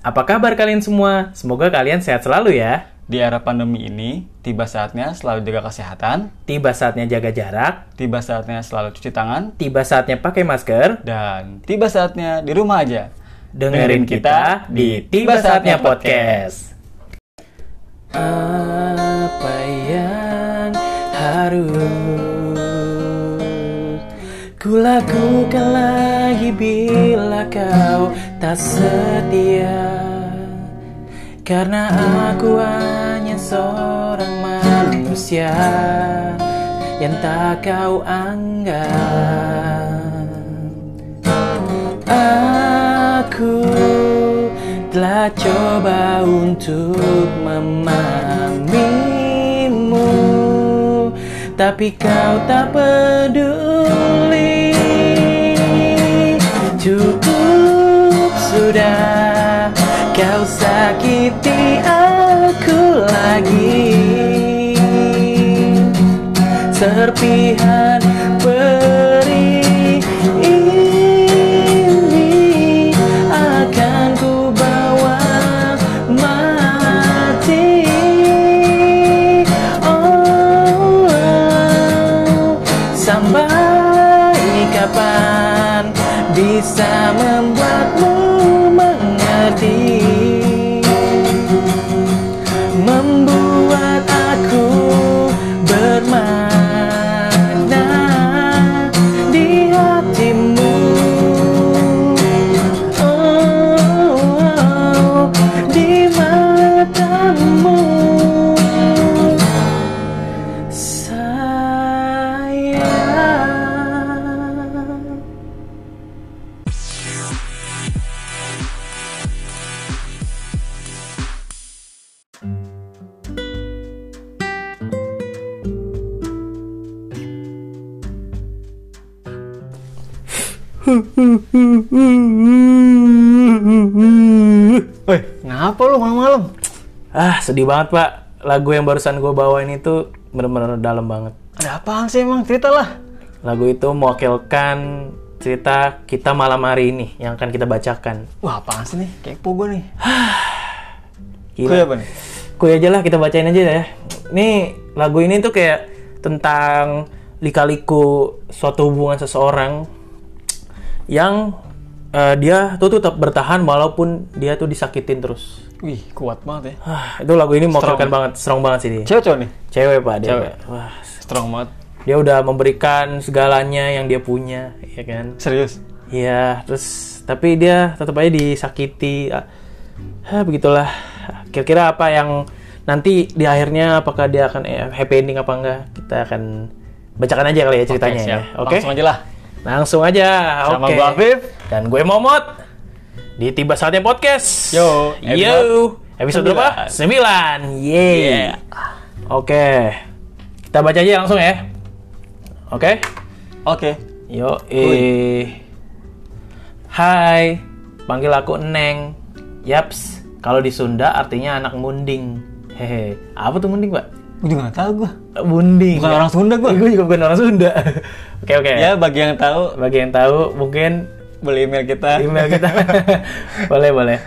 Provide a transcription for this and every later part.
Apa kabar kalian semua? Semoga kalian sehat selalu ya. Di era pandemi ini, tiba saatnya selalu jaga kesehatan, Tiba saatnya jaga jarak, tiba saatnya selalu cuci tangan, tiba saatnya pakai masker. dan tiba saatnya di rumah aja. Dengerin kita di Tiba Saatnya Podcast. Apa yang harus kulakukan lagi bila kau tak setia? Karena aku hanya seorang manusia yang tak kau anggap. Aku telah coba untuk memahamimu Tapi kau tak peduli. Cukup sudah. Kau sakiti aku lagi. Serpihan Woi, ngapa lu malam-malam? Ah, sedih banget, Pak. Lagu yang barusan gue bawain itu bener-bener dalam banget. Ada apaan sih emang? Cerita lah. Lagu itu mewakilkan cerita kita malam hari ini yang akan kita bacakan. Wah, apaan sih nih? Kepo gue nih. Gila. Kuy apa nih? Kuy aja lah, kita bacain aja ya. Nih, lagu ini tuh kayak tentang lika-liku suatu hubungan seseorang yang eh, dia tuh tetap bertahan walaupun dia tuh disakitin terus. Wih, kuat banget ya. Ah, itu lagu ini mewakilkan banget, strong banget sih dia. Cewek cowok nih? Cewek pak dia. Cewek. Wah, Strong banget. dia udah memberikan segalanya yang dia punya, ya kan? Serius? Iya, terus tapi dia tetap aja disakiti. Ah, ah, begitulah. Kira-kira apa yang nanti di akhirnya apakah dia akan eh, happy ending apa enggak? Kita akan bacakan aja kali ya ceritanya siap. ya. Oke. Langsung aja lah. Langsung aja. Sama Oke. gue Afif. Dan gue Momot. Di Tiba Saatnya Podcast. Yo, Yo. Episode berapa? 9. Yeay. Yeah. Oke. Kita baca aja langsung ya. Oke. Oke. Yo, eh. Hai, panggil aku Neng. Yaps, kalau di Sunda artinya anak munding. Hehe, apa tuh munding, Pak? Gue juga gak tau gue. Munding. Bukan orang Sunda gue. Gue juga bukan orang Sunda. Oke, oke. Ya, bagi yang tahu, Bagi yang tahu, mungkin boleh email kita. email kita. boleh, boleh.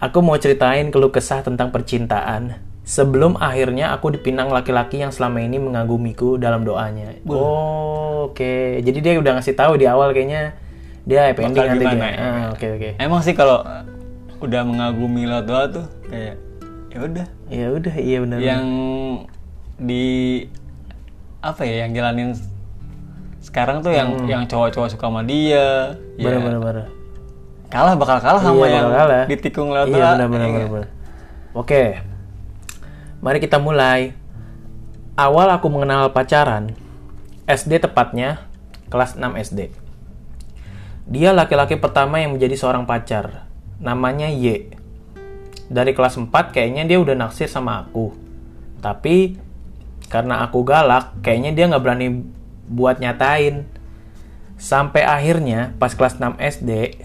Aku mau ceritain keluh kesah tentang percintaan. Sebelum akhirnya aku dipinang laki-laki yang selama ini mengagumiku dalam doanya. Oh, oke. Jadi dia udah ngasih tahu di awal kayaknya dia happy ending Bakal nanti gimana dia. ya? Ah, Oke, oke. Emang sih kalau udah mengagumi lewat doa tuh kayak ya udah Ya udah, iya benar. yang di apa ya yang jalanin sekarang tuh yang yang cowok-cowok suka sama dia ya benar benar. kalah bakal kalah sama Iya, yang kalah. ditikung lewat Iya, ya benar. nggak? benar. Oke. Mari kita mulai. Awal aku mengenal pacaran SD tepatnya kelas 6 SD. Dia laki-laki pertama yang menjadi seorang pacar. Namanya Y. Dari kelas 4 kayaknya dia udah naksir sama aku. Tapi karena aku galak, kayaknya dia nggak berani buat nyatain. Sampai akhirnya pas kelas 6 SD,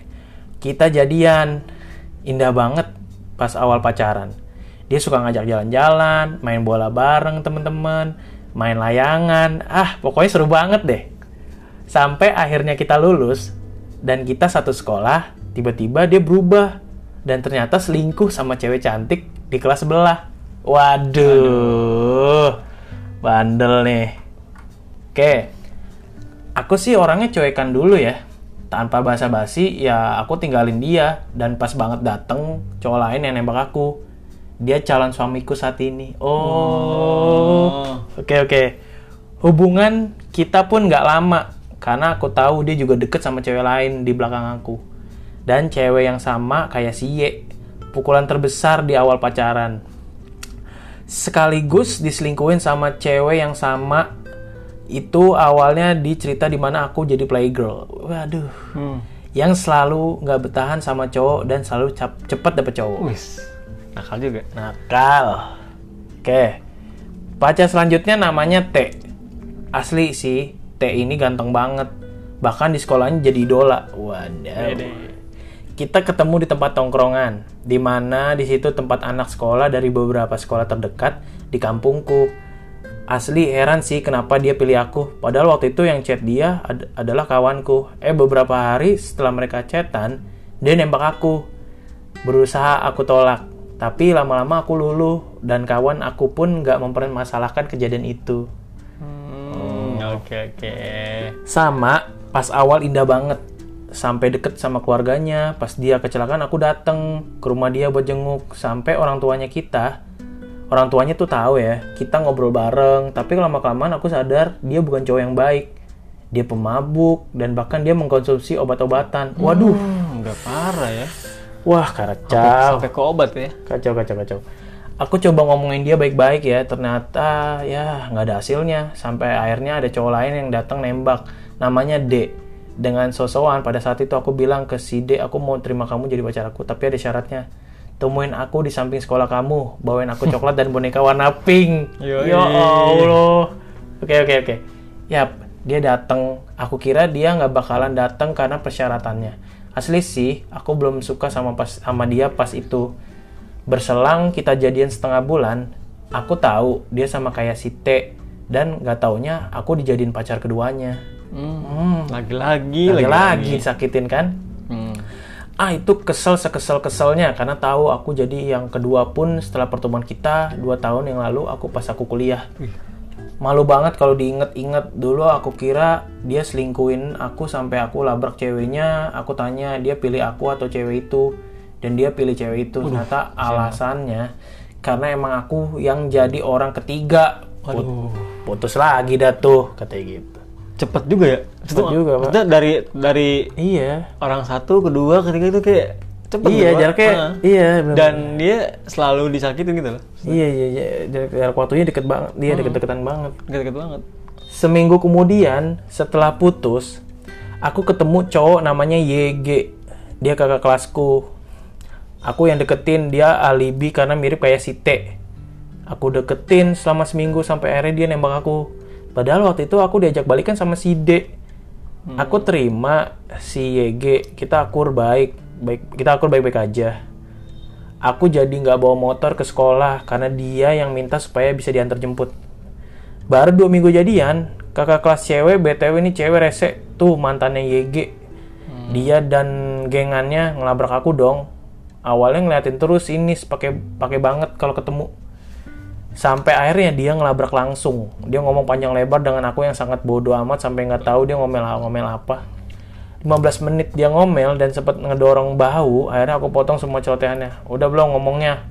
kita jadian. Indah banget pas awal pacaran. Dia suka ngajak jalan-jalan, main bola bareng temen-temen, main layangan. Ah, pokoknya seru banget deh. Sampai akhirnya kita lulus dan kita satu sekolah tiba-tiba dia berubah dan ternyata selingkuh sama cewek cantik di kelas sebelah waduh bandel nih. Oke. Aku sih orangnya cuekan dulu ya. Tanpa basa-basi ya aku tinggalin dia. Dan pas banget dateng cowok lain yang nembak aku. Dia calon suamiku saat ini. Oh. Oke oke. Hubungan kita pun nggak lama. Karena aku tahu dia juga deket sama cewek lain di belakang aku. Dan cewek yang sama kayak si Ye pukulan terbesar di awal pacaran sekaligus diselingkuhin sama cewek yang sama. Itu awalnya di cerita di mana aku jadi playgirl. Waduh. Hmm. yang selalu nggak bertahan sama cowok dan selalu cepet dapet cowok. Wis. Nakal juga. nakal. Oke. Pacar selanjutnya namanya T. Asli sih T ini ganteng banget. Bahkan di sekolahnya jadi idola. Waduh kita ketemu di tempat tongkrongan, di mana di situ tempat anak sekolah dari beberapa sekolah terdekat di kampungku. Asli heran sih kenapa dia pilih aku, padahal waktu itu yang chat dia ad- adalah kawanku. Eh beberapa hari setelah mereka chatan, dia nembak aku. Berusaha aku tolak, tapi lama-lama aku luluh dan kawan aku pun nggak mempermasalahkan kejadian itu. Hmm, Oke oke. Sama, pas awal indah banget. Sampai deket sama keluarganya, pas dia kecelakaan aku dateng ke rumah dia buat jenguk. Sampai orang tuanya kita, orang tuanya tuh tahu ya, kita ngobrol bareng. Tapi lama kelamaan aku sadar dia bukan cowok yang baik. Dia pemabuk dan bahkan dia mengkonsumsi obat-obatan. Waduh, Hmm, udah parah ya. wah kacau. Sampai ke obat ya. Kacau, kacau, kacau. Aku coba ngomongin dia baik-baik ya, ternyata ya nggak ada hasilnya. Sampai akhirnya ada cowok lain yang datang nembak, namanya D. Dengan sosokan pada saat itu aku bilang ke si D, aku mau terima kamu jadi pacar aku, tapi ada syaratnya. Temuin aku di samping sekolah kamu, bawain aku coklat dan boneka warna pink. Yoi. Ya Allah. Oke oke oke. Yap, dia datang. Aku kira dia nggak bakalan datang karena persyaratannya. Asli sih, aku belum suka sama pas sama dia pas itu. Berselang kita jadian setengah bulan, aku tahu dia sama kayak si T dan nggak taunya aku dijadiin pacar keduanya. Hmm. Lagi-lagi Lagi-lagi disakitin kan? Hmm. Ah itu kesel sekesel keselnya karena tahu aku jadi yang kedua pun setelah pertemuan kita dua tahun yang lalu aku pas aku kuliah. Malu banget kalau diinget-inget dulu aku kira dia selingkuhin aku sampai aku labrak ceweknya. Aku tanya dia pilih aku atau cewek itu dan dia pilih cewek itu. Ternyata alasannya karena emang aku yang jadi orang ketiga. Put- putus lagi dah tuh katanya gitu. Cepet juga ya. Cepet juga, Pak. Maksudnya dari dari Iya. orang satu kedua ketiga itu kayak cepet Iya, gitu, Pak. jaraknya Heeh. iya bener. Dan dia selalu disakitin gitu loh. Iya iya iya jarak, jarak waktunya deket banget. Dia Hmm. deket-deketan banget. Deket-deket banget. Seminggu kemudian setelah putus, aku ketemu cowok namanya YG. Dia kakak kelasku. Aku yang deketin dia alibi karena mirip kayak si T. Aku deketin selama seminggu sampai akhirnya dia nembak aku. Padahal waktu itu aku diajak balikan sama si D. Aku terima si YG. Kita akur baik, baik kita akur baik-baik aja. Aku jadi nggak bawa motor ke sekolah karena dia yang minta supaya bisa diantar jemput. Baru dua minggu jadian, kakak kelas cewek, BTW ini cewek rese, tuh mantannya YG. Dia dan gengannya ngelabrak aku dong. Awalnya ngeliatin terus ini pakai pakai banget kalau ketemu. Sampai akhirnya dia ngelabrak langsung. Dia ngomong panjang lebar dengan aku yang sangat bodoh amat sampai nggak tahu dia ngomel-ngomel apa. 15 menit dia ngomel dan sempat ngedorong bahu, akhirnya aku potong semua celotehannya. Udah belum ngomongnya?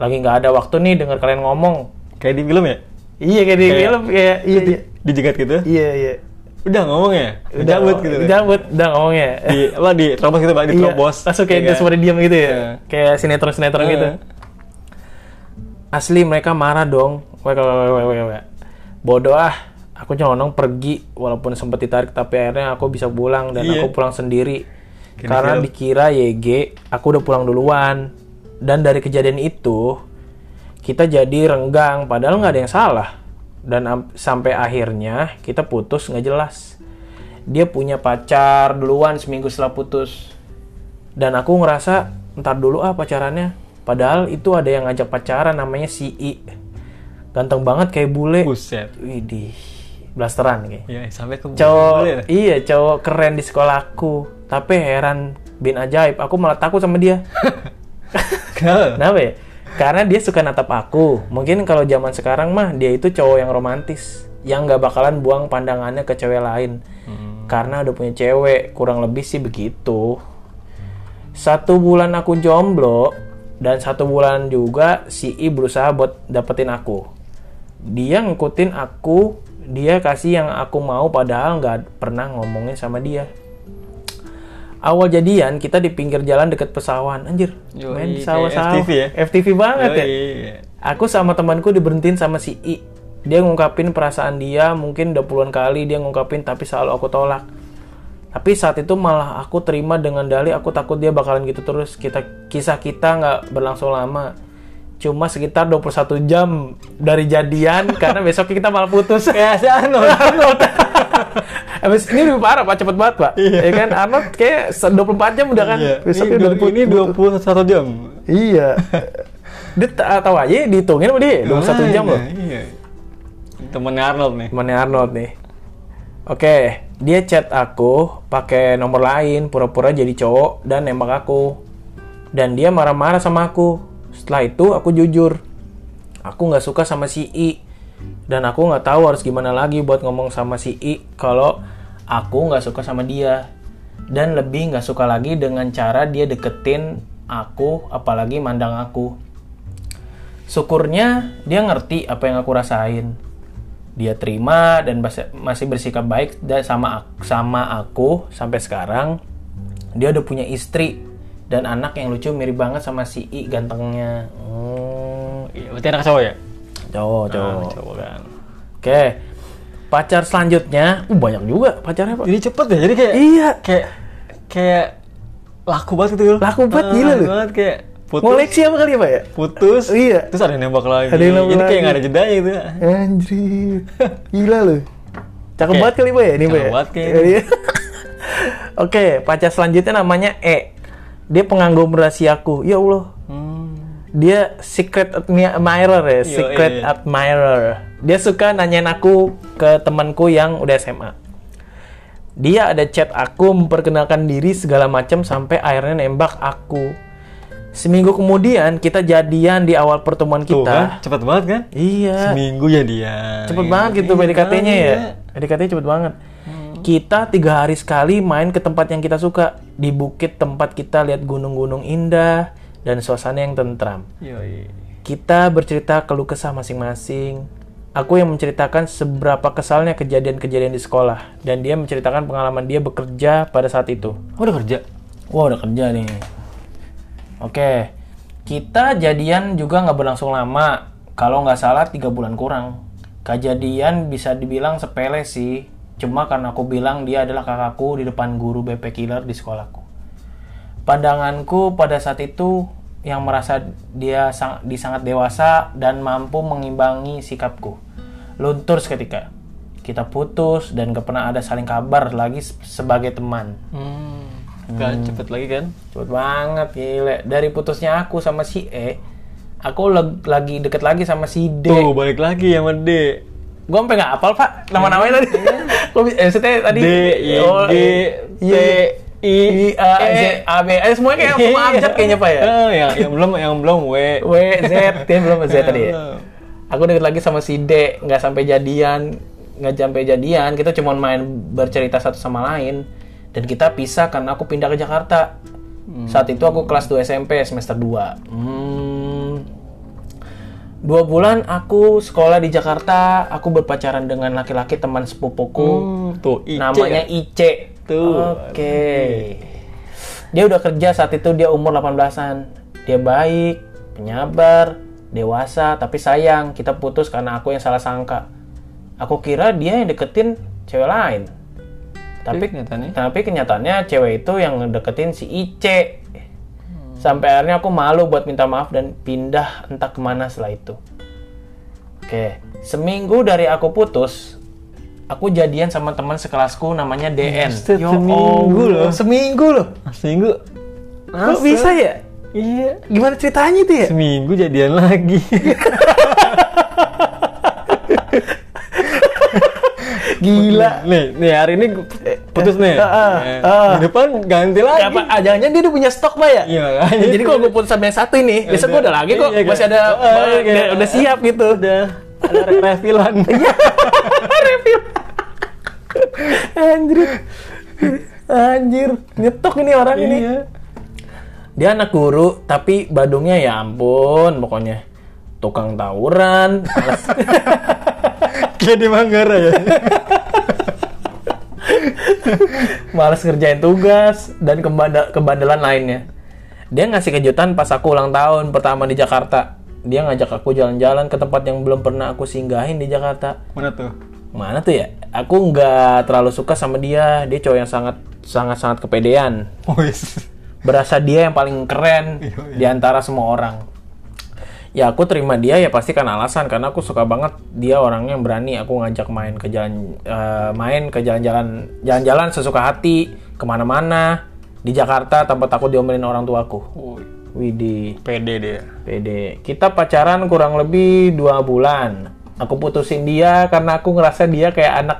Lagi nggak ada waktu nih denger kalian ngomong. Kayak di film ya? Iya kayak di Kayak- film kayak iya iya Dijegat gitu. iya iya. Udah ngomong ya? Cabut gitu. ya? Cabut, udah ngomongnya. Di apa di terobos gitu, Pak, di Iya, terobos. langsung kayak Iya. dia semua diam gitu ya. Iya. Kayak sinetron-sinetron gitu. Asli mereka marah dong. Wek, wek, wek, wek. Bodoh ah. Aku nyelonong pergi walaupun sempat ditarik tapi akhirnya aku bisa pulang dan Iya. aku pulang sendiri. Karena film. dikira YG, aku udah pulang duluan. Dan dari kejadian itu kita jadi renggang padahal nggak ada yang salah. Dan am- sampai akhirnya kita putus nggak jelas. Dia punya pacar duluan seminggu setelah putus. Dan aku ngerasa ntar dulu ah pacarannya. Padahal itu ada yang ngajak pacaran namanya si I. Ganteng banget kayak bule. Buset. Widih, blasteran kayak. Iya, sampai ke Cowok, boleh ya? iya cowok keren di sekolahku. Tapi heran bin ajaib, aku malah takut sama dia. Kenapa? Ya? Karena dia suka natap aku. Mungkin kalau zaman sekarang mah dia itu cowok yang romantis, yang nggak bakalan buang pandangannya ke cewek lain. Karena udah punya cewek, kurang lebih sih begitu. Satu bulan aku jomblo dan satu bulan juga si I berusaha buat dapetin aku. Dia ngikutin aku, dia kasih yang aku mau padahal nggak pernah ngomongin sama dia. Awal jadian kita di pinggir jalan deket pesawan, anjir. Yoi, main sawah-sawah. FTV ya? FTV banget ya. Yoi. Aku sama temanku diberhentiin sama si I. Dia ngungkapin perasaan dia, mungkin udah puluhan kali dia ngungkapin tapi selalu aku tolak. Tapi saat itu malah aku terima dengan dalih aku takut dia bakalan gitu terus. Kita kisah kita nggak berlangsung lama. Cuma sekitar 21 jam dari jadian karena besoknya kita malah putus. Kayak si Arnold. Arnold. Habis ini lebih parah Pak, cepet banget Pak. Iya. Ya kan Arnold kayak 24 jam udah kan. Iya. Besoknya ini, udah ini 21 jam. Iya. dia ta- tahu aja dihitungin sama dia 21 jam loh. Iya. Temennya Arnold nih. Temannya Arnold nih. Oke, dia chat aku pakai nomor lain, pura-pura jadi cowok dan nembak aku. Dan dia marah-marah sama aku. Setelah itu aku jujur. Aku nggak suka sama si I. Dan aku nggak tahu harus gimana lagi buat ngomong sama si I kalau aku nggak suka sama dia. Dan lebih nggak suka lagi dengan cara dia deketin aku, apalagi mandang aku. Syukurnya dia ngerti apa yang aku rasain. Dia terima dan masih bersikap baik dan sama ak- sama aku sampai sekarang. Dia udah punya istri dan anak yang lucu mirip banget sama si I gantengnya. Hmm, Iya, berarti anak cowok ya? cowok, cowok. Anak cowok kan. Oke. Pacar selanjutnya, uh, banyak juga pacarnya, Pak. Jadi cepet ya, jadi kayak Iya. kayak kayak laku banget gitu. Laku banget, Ah, gila lu. banget kayak putus. Ngoleksi apa kali ya, Pak ya? Putus. Iya. Terus ada yang nembak lagi. Ada yang nembak Ini kayak nggak ada jedanya gitu. Anjir. Gila lu. Cakep banget kali, Pak ya? Ini, Pak Cakep ya? banget kayaknya. Iya. Oke, pacar selanjutnya namanya E. Dia pengagum rahasiaku. Ya Allah. Hmm. Dia secret admirer ya, Yo, secret iya. admirer. Dia suka nanyain aku ke temanku yang udah SMA. Dia ada chat aku memperkenalkan diri segala macam sampai akhirnya nembak aku. Seminggu kemudian kita jadian di awal pertemuan Tuh kita. kan, cepet banget kan? Iya. Seminggu ya dia. Cepet banget gitu PDKT-nya ya. PDKT-nya cepet banget. Kita tiga hari sekali main ke tempat yang kita suka. Di bukit tempat kita lihat gunung-gunung indah dan suasana yang tentram. Yoi. Kita bercerita keluh kesah masing-masing. Aku yang menceritakan seberapa kesalnya kejadian-kejadian di sekolah. Dan dia menceritakan pengalaman dia bekerja pada saat itu. Oh, udah kerja? Wah udah kerja nih. Oke, kita jadian juga nggak berlangsung lama. Kalau nggak salah tiga bulan kurang. Kejadian bisa dibilang sepele sih. Cuma karena aku bilang dia adalah kakakku di depan guru BP Killer di sekolahku. Pandanganku pada saat itu yang merasa dia sang, di sangat dewasa dan mampu mengimbangi sikapku. Luntur seketika. Kita putus dan gak pernah ada saling kabar lagi se- sebagai teman. Hmm. Gak cepet lagi kan? Cepet banget gile. Dari putusnya aku sama si E, aku lagi deket lagi sama si D. Tuh, balik lagi sama D. Gue sampai nggak hafal pak nama-namanya tadi. Gue eh, tadi. D, Y, Oh, G, T, I, I, A, E. Z, A, B. Eh, semuanya kayak sama abjad kayaknya pak ya. Eh, yang, yang belum yang belum W. W, Z, dia belum Z tadi ya. Belum. Aku deket lagi sama si D, nggak sampai jadian, nggak sampai jadian. Kita cuma main bercerita satu sama lain. Dan kita pisah karena aku pindah ke Jakarta. Saat itu aku kelas 2 SMP semester 2. Hmm. Dua bulan aku sekolah di Jakarta. Aku berpacaran dengan laki-laki teman sepupuku. Hmm, tuh, IC. namanya Ice. Tuh. Oke. Dia udah kerja saat itu dia umur 18-an. Dia baik, penyabar, dewasa, tapi sayang kita putus karena aku yang salah sangka. Aku kira dia yang deketin cewek lain. Tapi kenyataannya? tapi kenyataannya cewek itu yang deketin si Ice. Sampai akhirnya aku malu buat minta maaf dan pindah entah ke mana setelah itu. Oke, seminggu dari aku putus, aku jadian sama teman sekelasku namanya DN. Ya seminggu Allah, loh. Seminggu loh. Seminggu. Kok bisa ya? Iya. Gimana ceritanya itu ya? Seminggu jadian lagi. Gila. Nih, nih hari ini putus nih. Ah, ah, Eh, ah. Di depan ganti lagi. Apa? Ah, jangan-jangan dia udah punya stok, Pak ya? Iya, makanya. Jadi kalau gue putus sama yang satu ini, besok gue udah lagi kok. Iya, Masih ada, kayak- oh, udah, siap gitu. Udah ada re- refillan. Review. Anjir. Anjir, nyetok ini orang ini. Iya. Dia anak guru, tapi Badungnya ya ampun, pokoknya tukang tawuran, Kayak di Manggarai ya. malas ngerjain tugas dan kebanda- kebandelan lainnya. Dia ngasih kejutan pas aku ulang tahun pertama di Jakarta. Dia ngajak aku jalan-jalan ke tempat yang belum pernah aku singgahin di Jakarta. Mana tuh? Mana tuh ya? Aku nggak terlalu suka sama dia. Dia cowok yang sangat sangat sangat kepedean. Oh, yes. Berasa dia yang paling keren di antara semua orang. Ya aku terima dia ya pasti kan alasan karena aku suka banget dia orangnya yang berani. Aku ngajak main ke jalan eh, main ke jalan-jalan jalan-jalan sesuka hati ke mana-mana di Jakarta tanpa takut diomelin orang tuaku. Widih. pede dia. PD. Kita pacaran kurang lebih dua bulan. Aku putusin dia karena aku ngerasa dia kayak anak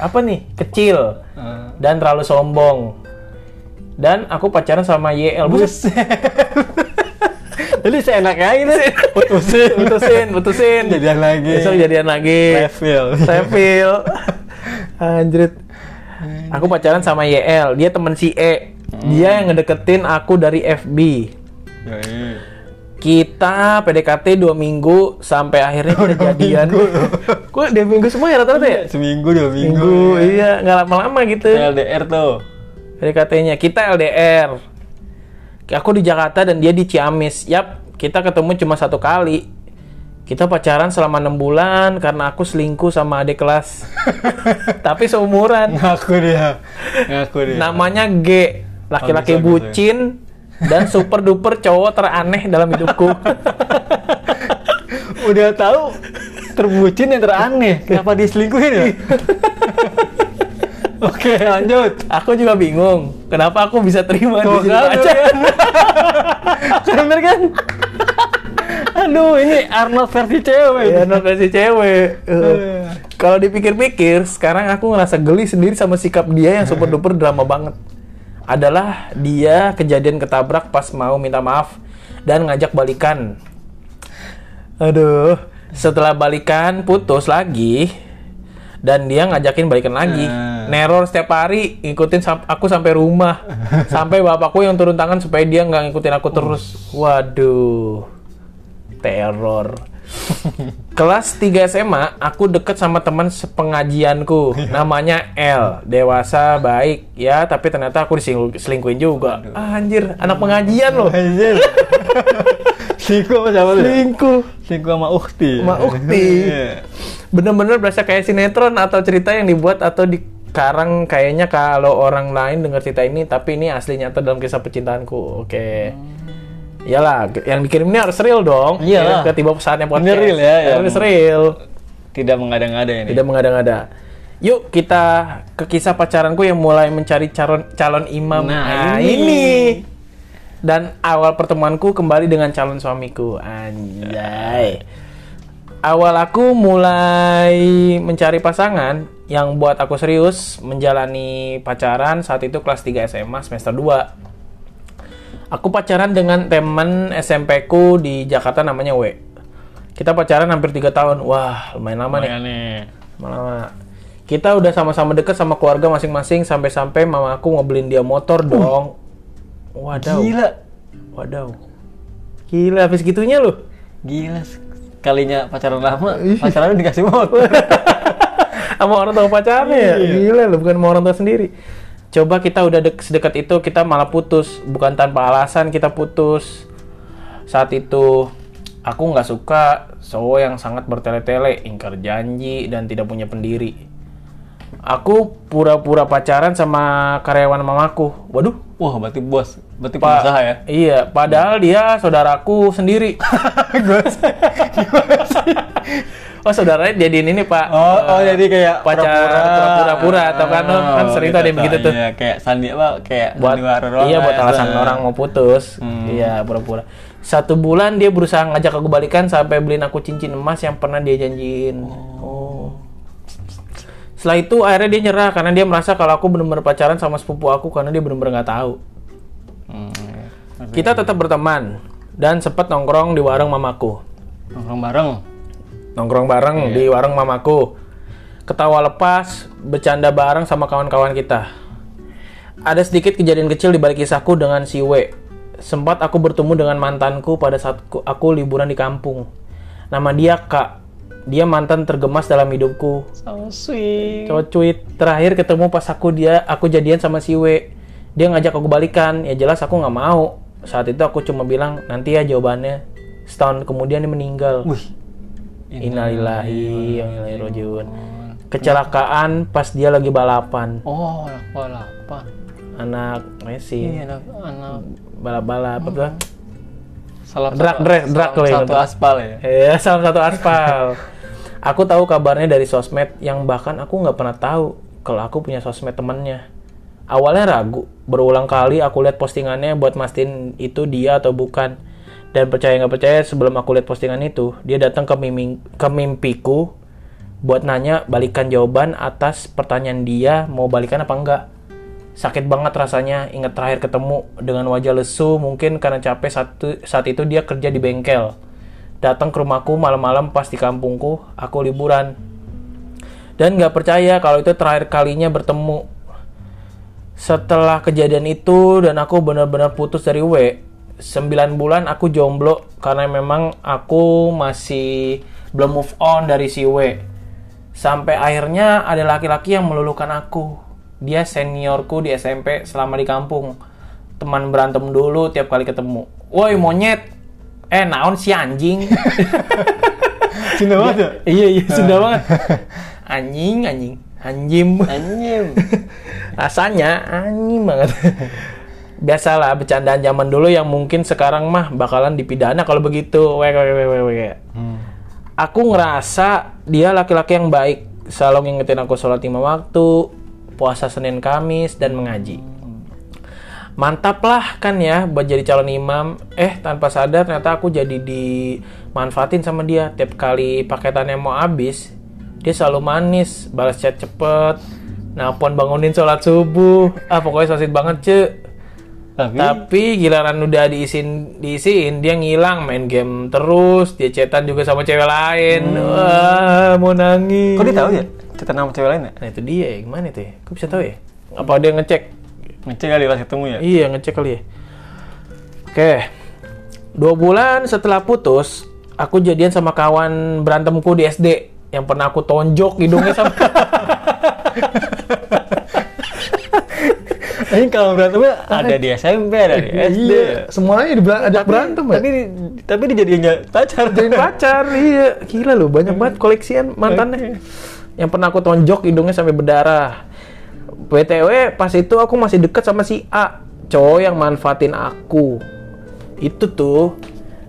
apa nih kecil dan terlalu sombong. Dan aku pacaran sama YL. Buset. Jadi seenaknya gitu. Putusin. putusin, putusin. Jadian lagi. Besok jadian lagi. Refill. Refill. Anjrit. Aku pacaran sama YL. Dia temen si E. Dia yang ngedeketin aku dari FB. Kita PDKT dua minggu sampai akhirnya kita jadian. Kok dua minggu semua ya rata-rata ya? Seminggu dua minggu. Minggu, iya nggak lama-lama gitu. LDR tuh. PDKT-nya kita LDR. Aku di Jakarta dan dia di Ciamis. Yap, kita ketemu cuma satu kali. Kita pacaran selama enam bulan karena aku selingkuh sama adik kelas. Tapi seumuran. Ngaku dia. Ngaku dia. Namanya G, laki-laki Oh, bucin dan super duper cowok teraneh dalam hidupku. Udah tahu terbucin yang teraneh. Kenapa diselingkuhin ya? Oke, lanjut. aku juga bingung, kenapa aku bisa terima di Tuh situ kan, aja. kan? Bener kan? Aduh, ini Arnold versi cewek. Ya, not versi cewek. Uh, Kalau dipikir-pikir, sekarang aku ngerasa geli sendiri sama sikap dia yang super duper drama banget. Adalah dia kejadian ketabrak pas mau minta maaf dan ngajak balikan. Aduh, setelah balikan putus lagi dan dia ngajakin balikan lagi. Hmm. Neror setiap hari ngikutin sam- aku sampai rumah. sampai bapakku yang turun tangan supaya dia nggak ngikutin aku terus. Waduh. Teror. Kelas 3 SMA, aku deket sama teman sepengajianku. Namanya L. Dewasa, baik. Ya, tapi ternyata aku diselingkuhin juga. Ah, anjir, anak pengajian loh. Anjir. Selingkuh sama siapa tuh? Selingkuh. Selingkuh sama Ukti. Sama Ukti. Iya. Bener-bener berasa kayak sinetron atau cerita yang dibuat atau dikarang kayaknya kalau orang lain dengar cerita ini tapi ini asli nyata dalam kisah percintaanku. Oke. Iyalah, yang dikirim ini harus real dong. Iyalah. Ya, Ketiba pesannya podcast. Ini real ya, yang- Harus real. Tidak mengada-ngada ini. Tidak mengada-ngada. Yuk kita ke kisah pacaranku yang mulai mencari calon calon imam. Nah, ini. Dan awal pertemuanku kembali dengan calon suamiku. Anjay. Awal aku mulai mencari pasangan yang buat aku serius menjalani pacaran saat itu kelas 3 SMA semester 2. Aku pacaran dengan teman SMP ku di Jakarta namanya W. Kita pacaran hampir tiga tahun. Wah, lumayan lama nih. Lumayan nih. Lama. Kita udah sama-sama deket sama keluarga masing-masing sampai-sampai mama aku ngebeliin dia motor dong. Wadaw. Gila. Wadaw. Gila, habis gitunya loh. Gila. Kalinya pacaran lama, pacaran dikasih motor. sama orang tua pacarnya ya. Gila loh, bukan sama orang tua sendiri. Coba kita udah dek sedekat itu, kita malah putus. Bukan tanpa alasan kita putus. Saat itu, aku nggak suka cowok yang sangat bertele-tele, ingkar janji, dan tidak punya pendiri. Aku pura-pura pacaran sama karyawan mamaku. Waduh, Wah, berarti bos. Berarti Pak. pengusaha ya? Iya, padahal dia saudaraku sendiri. oh, saudaranya jadiin ini, Pak. Oh, oh jadi kayak pacar pura-pura atau kan kan sering tuh ada yang begitu tuh. Iya, kayak sandi apa? Kayak buat doang iya buat alasan eh, orang mau putus Hmm. iya pura-pura satu bulan dia berusaha ngajak aku balikan sampai beliin aku cincin emas yang pernah dia janjiin oh Setelah itu akhirnya dia nyerah karena dia merasa kalau aku bener-bener pacaran sama sepupu aku karena dia bener-bener nggak tahu. Hmm, iya. Kita tetap berteman dan sempat nongkrong di warung mamaku. Nongkrong bareng. Nongkrong bareng di warung mamaku. Ketawa lepas, bercanda bareng sama kawan-kawan kita. Ada sedikit kejadian kecil di balik kisahku dengan si W. Sempat aku bertemu dengan mantanku pada saat ku- aku liburan di kampung. Nama dia Kak. Dia mantan tergemas dalam hidupku. So sweet. Cowok cuit. Terakhir ketemu pas aku dia aku jadian sama si W. Dia ngajak aku balikan. Ya jelas aku nggak mau. Saat itu aku cuma bilang nanti ya jawabannya. Setahun kemudian dia meninggal. Wih. Innalillahi wa inna ilaihi rajiun. Kecelakaan pas dia lagi balapan. Oh, anak balapan. Anak Messi Iya, anak anak balap-balap apa tuh? salah Drag, satu- drag, drag salah kali ya, satu aspal ya. Ya, salah satu aspal. aku tahu kabarnya dari sosmed yang bahkan aku nggak pernah tahu kalau aku punya sosmed temennya. Awalnya ragu, berulang kali aku lihat postingannya buat mastiin itu dia atau bukan. Dan percaya nggak percaya sebelum aku lihat postingan itu, dia datang ke, miming, ke mimpiku buat nanya balikan jawaban atas pertanyaan dia mau balikan apa enggak. Sakit banget rasanya ingat terakhir ketemu dengan wajah lesu mungkin karena capek satu, saat itu dia kerja di bengkel. Datang ke rumahku malam-malam pas di kampungku, aku liburan. Dan nggak percaya kalau itu terakhir kalinya bertemu. Setelah kejadian itu dan aku benar-benar putus dari W, 9 bulan aku jomblo karena memang aku masih belum move on dari si W. Sampai akhirnya ada laki-laki yang meluluhkan aku. Dia seniorku di SMP selama di kampung. Teman berantem dulu tiap kali ketemu. Woi monyet. Eh naon si anjing. Cinta banget ya? iya iya sudah banget. Anjing anjing. Anjim. Anjing. Rasanya anjing banget. Biasalah bercandaan zaman dulu yang mungkin sekarang mah bakalan dipidana kalau begitu. Wek wek wek wek, wek. Hmm. Aku ngerasa dia laki-laki yang baik. Selalu ngingetin aku sholat lima waktu, puasa Senin Kamis, dan mengaji. Mantap lah kan ya buat jadi calon imam. Eh tanpa sadar ternyata aku jadi dimanfaatin sama dia. Tiap kali paketannya mau habis, dia selalu manis, balas chat cepet, nelpon bangunin sholat subuh. Ah pokoknya sosit banget cek. Tapi, Tapi giliran udah diisiin, diisiin dia ngilang main game terus, dia chatan juga sama cewek lain. Wah, mau nangis. kok dia tahu ya? Cerita nama cewek lain ya? Nah itu dia ya, gimana itu ya? Kok bisa tahu ya? Apa dia ngecek? Ngecek kali pas ketemu ya? Iya ngecek kali ya. Oke, dua bulan setelah putus, aku jadian sama kawan berantemku di SD yang pernah aku tonjok hidungnya sama. Ini kalau berantemnya ada di SMP, ada di SD. Iya, semuanya dibera- ada berantem ya. Tapi tapi dijadiin pacar. Jadiin pacar, iya. Gila loh, banyak banget koleksian mantannya. Yang pernah aku tonjok hidungnya sampai berdarah. BTW, pas itu aku masih deket sama si A. Cowok yang manfaatin aku. Itu tuh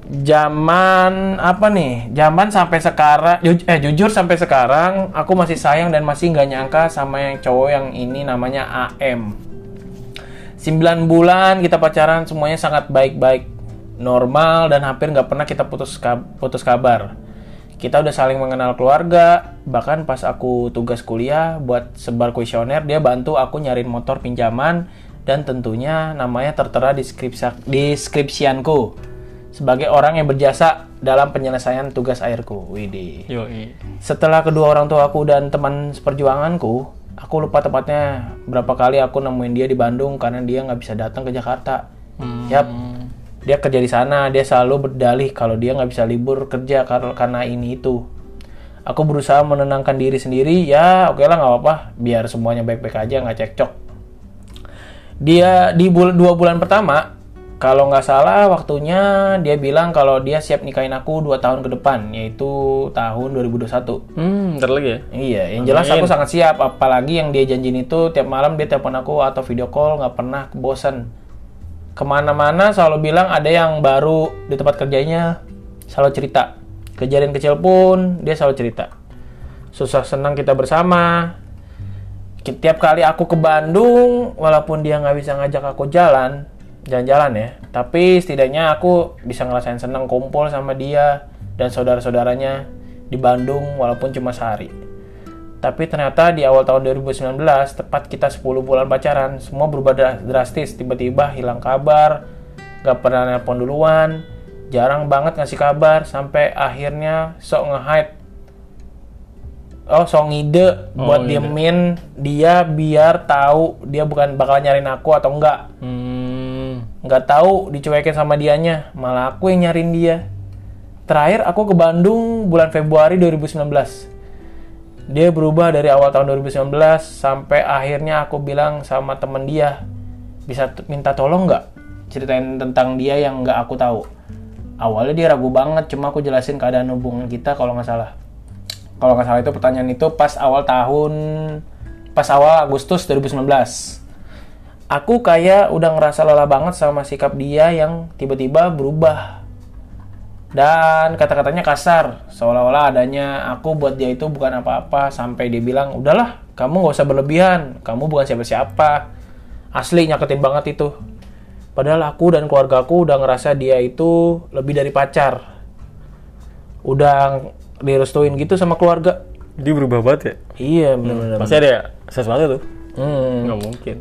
zaman apa nih? Zaman sampai sekarang, ju- eh jujur sampai sekarang aku masih sayang dan masih nggak nyangka sama yang cowok yang ini namanya AM. 9 bulan kita pacaran semuanya sangat baik-baik normal dan hampir nggak pernah kita putus kab- putus kabar kita udah saling mengenal keluarga bahkan pas aku tugas kuliah buat sebar kuesioner dia bantu aku nyariin motor pinjaman dan tentunya namanya tertera di skripsi deskripsianku sebagai orang yang berjasa dalam penyelesaian tugas airku Widih Yoi. setelah kedua orang tuaku dan teman seperjuanganku, aku lupa tepatnya berapa kali aku nemuin dia di Bandung karena dia nggak bisa datang ke Jakarta. Hmm. Yap, dia kerja di sana. Dia selalu berdalih kalau dia nggak bisa libur kerja kar- karena ini itu. Aku berusaha menenangkan diri sendiri. Ya, oke lah nggak apa-apa. Biar semuanya baik-baik aja, nggak cekcok. Dia di bul dua bulan pertama, kalau nggak salah waktunya dia bilang kalau dia siap nikahin aku dua tahun ke depan, yaitu tahun 2021. Hmm, ntar lagi ya? Iya, yang jelas aku sangat siap. Apalagi yang dia janjiin itu tiap malam dia telepon aku atau video call nggak pernah bosan. Ke mana-mana selalu bilang ada yang baru di tempat kerjanya, selalu cerita. Kejadian kecil pun dia selalu cerita. Susah senang kita bersama. Tiap kali aku ke Bandung, walaupun dia nggak bisa ngajak aku jalan, jalan-jalan ya, tapi setidaknya aku bisa ngerasain senang kumpul sama dia dan saudara-saudaranya di Bandung walaupun cuma sehari. Tapi ternyata di awal tahun 2019, tepat kita 10 bulan pacaran, semua berubah dra- drastis. Tiba-tiba hilang kabar, gak pernah nelpon duluan, jarang banget ngasih kabar, sampai akhirnya sok nge-hide. Oh, sok ngide Oh, buat ngide. diemin dia biar tahu dia bukan bakal nyariin aku atau enggak. Hmm. Nggak tahu dicuekin sama dianya, malah aku yang nyariin dia. Terakhir aku ke Bandung bulan Februari 2019. Dia berubah dari awal tahun 2019 sampai akhirnya aku bilang sama temen dia, bisa minta tolong nggak ceritain tentang dia yang nggak aku tahu. Awalnya dia ragu banget, cuma aku jelasin keadaan hubungan kita kalau nggak salah. Kalau nggak salah itu pertanyaan itu pas awal tahun, pas awal Agustus 2019 aku kayak udah ngerasa lelah banget sama sikap dia yang tiba-tiba berubah. Dan kata-katanya kasar, seolah-olah adanya aku buat dia itu bukan apa-apa, sampai dia bilang, udahlah, kamu gak usah berlebihan, kamu bukan siapa-siapa. Asli nyaketin banget itu. Padahal aku dan keluargaku udah ngerasa dia itu lebih dari pacar. Udah direstuin gitu sama keluarga. Dia berubah banget ya? Iya, bener-bener. Pasti ada sesuatu tuh. Hmm. Nggak mungkin.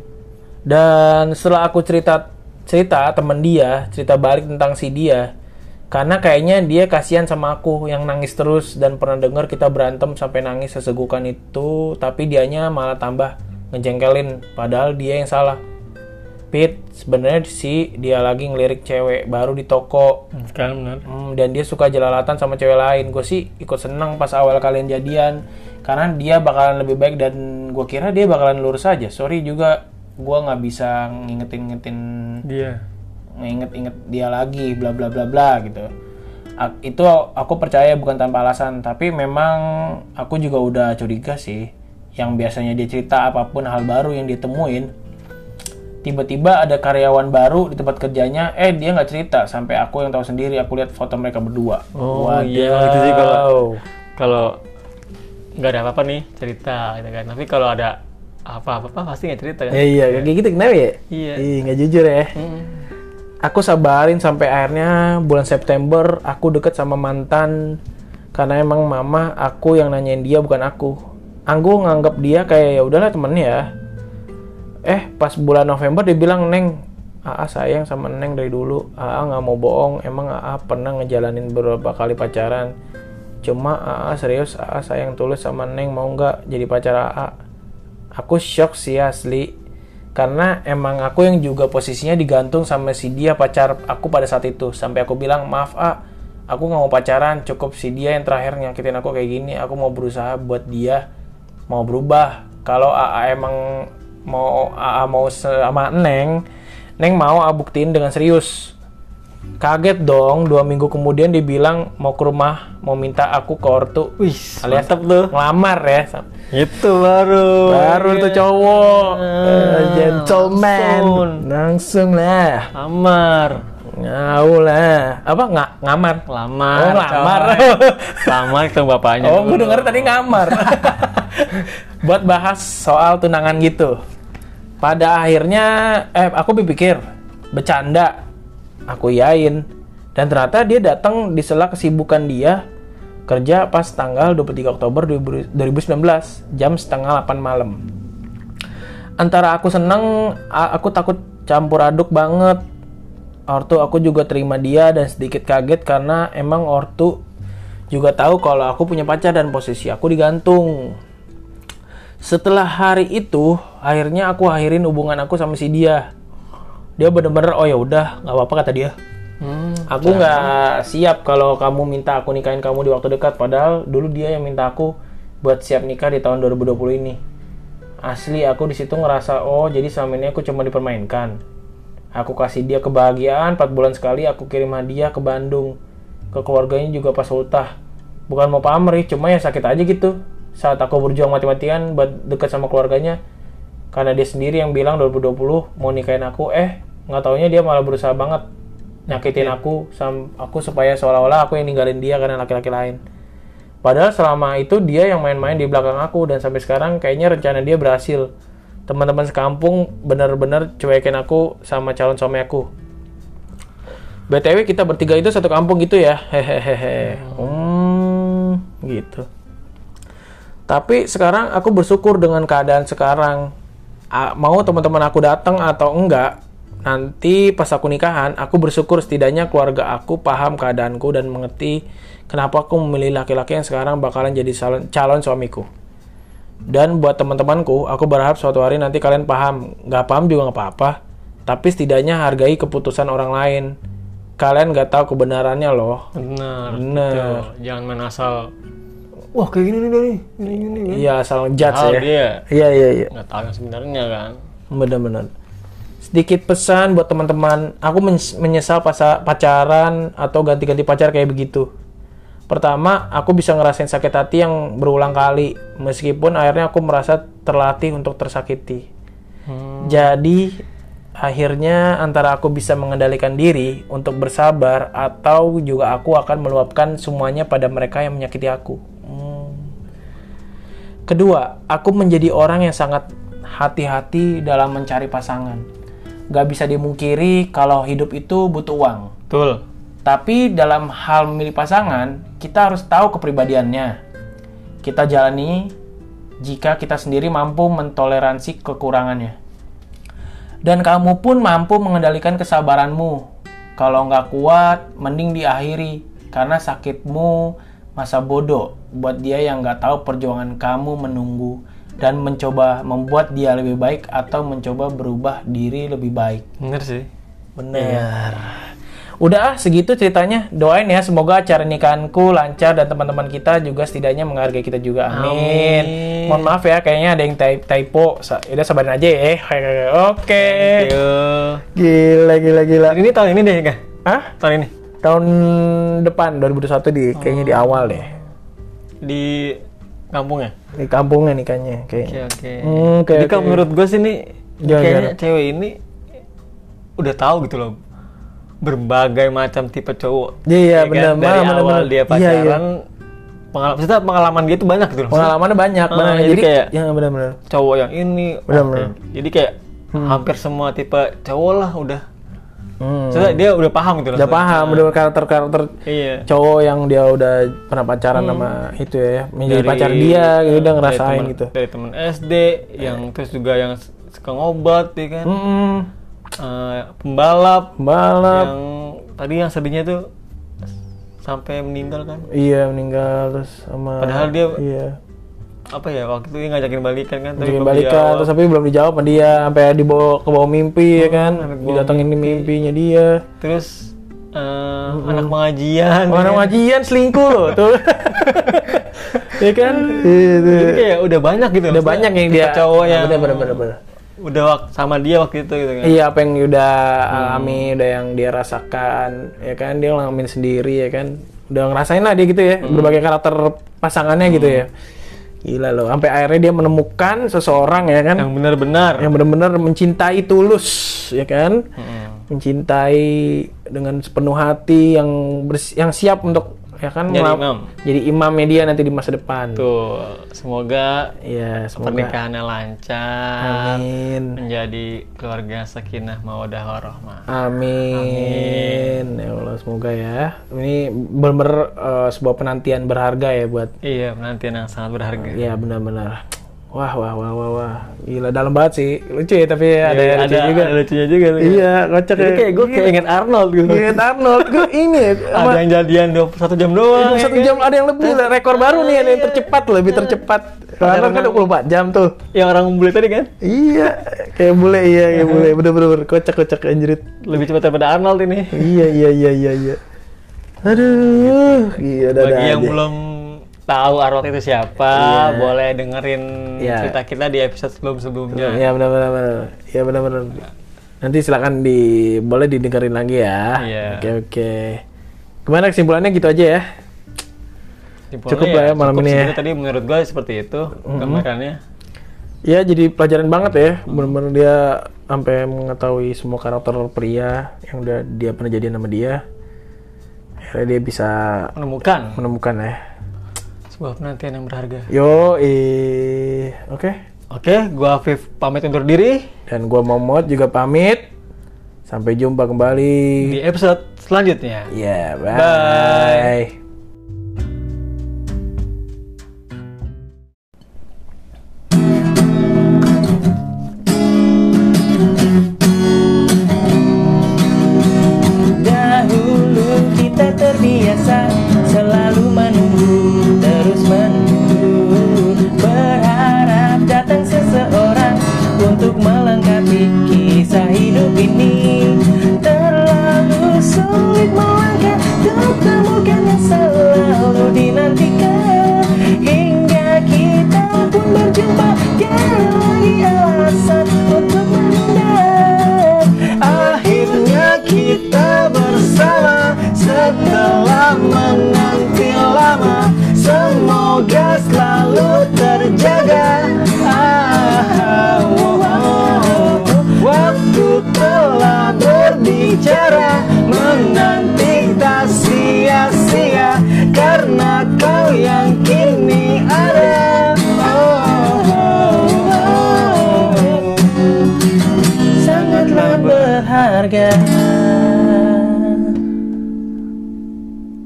Dan setelah aku cerita cerita temen dia, cerita balik tentang si dia, karena kayaknya dia kasihan sama aku yang nangis terus dan pernah dengar kita berantem sampai nangis sesegukan itu, tapi dianya malah tambah ngejengkelin, padahal dia yang salah. Pit, sebenarnya sih dia lagi ngelirik cewek baru di toko, Sekarang benar. Hmm, dan dia suka jelalatan sama cewek lain. Gue sih ikut seneng pas awal kalian jadian, karena dia bakalan lebih baik dan gue kira dia bakalan lurus aja. Sorry juga, gue nggak bisa ngingetin-ngingetin, Dia. Nginget-inget dia lagi, bla bla bla bla gitu. A- itu aku percaya bukan tanpa alasan, tapi memang aku juga udah curiga sih. Yang biasanya dia cerita apa pun hal baru yang ditemuin, tiba-tiba ada karyawan baru di tempat kerjanya eh dia nggak cerita sampai aku yang tahu sendiri aku lihat foto mereka berdua Oh iya, itu sih kalau kalau nggak ada apa-apa nih cerita gitu kan. Tapi kalau ada apa-apa pasti nggak cerita kan. Eh, iya kayak gitu kenapa ya Iya. Ih, nggak jujur ya Hmm. Aku sabarin sampai akhirnya bulan September aku deket sama mantan. Karena emang mama aku yang nanyain dia bukan aku. Aku nganggap dia kayak ya udahlah temen ya. Eh pas bulan November dia bilang neng AA sayang sama neng dari dulu. AA nggak mau bohong. Emang AA pernah ngejalanin beberapa kali pacaran. Cuma AA serius AA sayang tulus sama neng mau nggak jadi pacar AA? Aku shock sih asli karena emang aku yang juga posisinya digantung sama si dia pacar aku pada saat itu. Sampai aku bilang maaf A aku nggak mau pacaran cukup si dia yang terakhir nyakitin aku kayak gini aku mau berusaha buat dia mau berubah. Kalau AA emang mau AA mau sama Neng Neng mau AA buktiin dengan serius. Kaget dong dua minggu kemudian dia bilang mau ke rumah mau minta aku ke ortu. Wih, alias tuh. ngelamar ya Itu baru. baru tuh Iya. cowok Eh, gentleman langsung. langsung lah Lamar. ngau lah apa nggak ngamar Lamar. Oh, coy. Lamar ketemu bapaknya. oh gue denger tadi ngamar buat bahas soal tunangan gitu pada akhirnya eh aku berpikir bercanda aku yain dan ternyata dia datang di sela kesibukan dia kerja pas tanggal 23 Oktober 2019 jam setengah 8 malam. Antara aku seneng aku takut campur aduk banget. Ortu aku juga terima dia dan sedikit kaget karena emang ortu juga tahu kalau aku punya pacar dan posisi aku digantung. Setelah hari itu akhirnya aku akhirin hubungan aku sama si dia. Dia bener-bener oh ya udah nggak apa-apa kata dia Hmm. Aku nggak siap kalau kamu minta aku nikahin kamu di waktu dekat. Padahal dulu dia yang minta aku buat siap nikah di tahun 2020 ini. Asli aku di situ ngerasa oh jadi selama ini aku cuma dipermainkan. Aku kasih dia kebahagiaan 4 bulan sekali aku kirim hadiah ke Bandung. Ke keluarganya juga pas ultah. Bukan mau pamrih, cuma ya sakit aja gitu. Saat aku berjuang mati-matian buat deket sama keluarganya. Karena dia sendiri yang bilang 2020 mau nikahin aku, eh nggak taunya dia malah berusaha banget nyakitin aku sam aku supaya seolah-olah aku yang ninggalin dia karena laki-laki lain. Padahal selama itu dia yang main-main di belakang aku dan sampai sekarang kayaknya rencana dia berhasil. Teman-teman sekampung bener-bener cuekin aku sama calon suami aku. BTW kita bertiga itu satu kampung gitu ya. Hehehe. Hmm, gitu. Tapi sekarang aku bersyukur dengan keadaan sekarang. Mau teman-teman aku datang atau enggak, nanti pas aku nikahan, aku bersyukur setidaknya keluarga aku paham keadaanku dan mengerti kenapa aku memilih laki-laki yang sekarang bakalan jadi calon, calon suamiku. Dan buat teman-temanku, aku berharap suatu hari nanti kalian paham. Gak paham juga nggak apa-apa. Tapi setidaknya hargai keputusan orang lain. Kalian nggak tahu kebenarannya loh. Benar. Betul. Jangan main asal. Wah kayak gini nih dari ini gini kan. Iya, asal ngejudge Padahal ya. Iya, iya, iya. nggak tahu yang sebenarnya kan. Bener-bener. Sedikit pesan buat teman-teman. Aku men- menyesal pasa- pacaran atau ganti-ganti pacar kayak begitu. Pertama, aku bisa ngerasain sakit hati yang berulang kali. Meskipun akhirnya aku merasa terlatih untuk tersakiti. Hmm. Jadi, akhirnya antara aku bisa mengendalikan diri untuk bersabar atau juga aku akan meluapkan semuanya pada mereka yang menyakiti aku. Hmm. Kedua, aku menjadi orang yang sangat hati-hati dalam mencari pasangan. Gak bisa dimungkiri kalau hidup itu butuh uang. Betul. Tapi dalam hal memilih pasangan, kita harus tahu kepribadiannya. Kita jalani jika kita sendiri mampu mentoleransi kekurangannya. Dan kamu pun mampu mengendalikan kesabaranmu. Kalau nggak kuat, mending diakhiri. Karena sakitmu masa bodoh buat dia yang nggak tahu perjuangan kamu menunggu dan mencoba membuat dia lebih baik atau mencoba berubah diri lebih baik. Bener sih. Bener. Udah ah, segitu ceritanya. Doain ya semoga acara nikahanku lancar dan teman-teman kita juga setidaknya menghargai kita juga. Amin. Amin. Mohon maaf ya kayaknya ada yang type typo. Sa- Udah sabarin aja ya. Oke. Yo. Gila gila gila. Ini tahun ini deh kah? Hah? Tahun ini Tahun depan 2021 di kayaknya di awal deh. di kampung ya. Di kampungnya nikahnya Oke kayaknya. oke. Hmm, oke, Jadi oke. kalau menurut gue sih nih Gimana, kayaknya gimana? cewek ini udah tahu gitu loh berbagai macam tipe cowok. Iya, Ya bener, kan? Dari bener, awal bener. dia Iya, pacaran, pengalaman, maksudnya pengalaman dia tuh banyak gitu loh. Pengalamannya banyak, Ah, benar. jadi Jadi, kayak- ya benar-benar. cowok yang ini, oke. bener. jadi kayak hampir semua tipe cowok lah udah. Hmm. Maksudnya dia udah paham gitu loh. Udah paham, udah karakter-karakter Iya. cowok yang dia udah pernah pacaran sama itu ya, menjadi Dari- pacar dia, gitu, udah dari ngerasain temen- gitu. Dari temen SD, yang terus juga yang suka ngobat, ya kan. Hmm, Eh, pembalap, balap, yang tadi yang sedihnya tuh sampai meninggal kan iya meninggal terus sama. Padahal dia- iya. Apa ya waktu itu dia ngajakin balikan kan belum balikan dijawab. terus tapi belum dijawab sama dia sampai dibawa ke bawah mimpi ya kan, sampai ke bawah didatengin di mimpinya dia. terus eh, anak pengajian Orang ya. ngajian selingkuh loh tuh. ya kan? Itu. jadi kayak udah banyak gitu Udah banyak yang dia cowok yang bener bener bener. bener. udah wak- sama dia waktu itu gitu kan Iya apa yang udah Hmm. alami, udah yang dia rasakan, ya kan dia ngalamin sendiri ya kan, udah ngerasain lah dia gitu ya Hmm. berbagai karakter pasangannya gitu ya. Gila loh, sampai akhirnya dia menemukan seseorang ya kan? Yang benar-benar. Yang benar-benar mencintai tulus ya kan, Mm-mm. mencintai dengan sepenuh hati yang bers- yang siap untuk ya kan Jadi imam. jadi imamnya dia nanti di masa depan. tuh semoga Iya, semoga. pernikahannya lancar Amin. menjadi keluarga sakinah mawadah warahmah Amin. Ya Allah, semoga ya. Ini benar-benar eh, sebuah penantian berharga ya buat iya penantian yang sangat berharga ya benar-benar. Wah, wah, wah, wah, wah. Gila dalam banget sih. Lucu ya tapi ada Iya, yang lucu juga. ada lucunya juga tuh. Iya, kocak ya. kayak gue kayak inget Arnold gitu. Ingat Arnold. Gue ini ya. Ada yang jadian 21 jam doang. Itu ya satu kan? jam ada yang lebih lah. rekor baru nih ada yang tercepat lebih tercepat. Arnold kan 24 jam tuh. Yang orang bule tadi kan Iya, kayak bule iya, kayak bule bener-bener kocak-kocak anjrit. lebih cepat daripada Arnold ini. Iya, iya, iya, iya, iya. Aduh, iya ada Bagi yang belum tahu Arnold itu siapa, Iya. boleh dengerin Iya. cerita kita di episode sebelum-sebelumnya. Iya benar benar benar. Iya benar benar. Nanti silakan di boleh didengerin lagi ya. Iya. Oke oke. Gimana kesimpulannya gitu aja ya? Cukup lah ya malam cukup ini ya. Tadi menurut gue seperti itu gambarannya. Ya jadi pelajaran banget ya. Benar-benar dia sampai mengetahui semua karakter pria yang udah dia pernah jadian sama dia. Akhirnya dia bisa Menemukan menemukan ya. Sebuah penantian yang berharga. Yo, eh, oke. Oke, gua Afif pamit undur diri Dan gua Momot juga pamit. Sampai jumpa kembali. di episode selanjutnya. Ya, bye. Bye.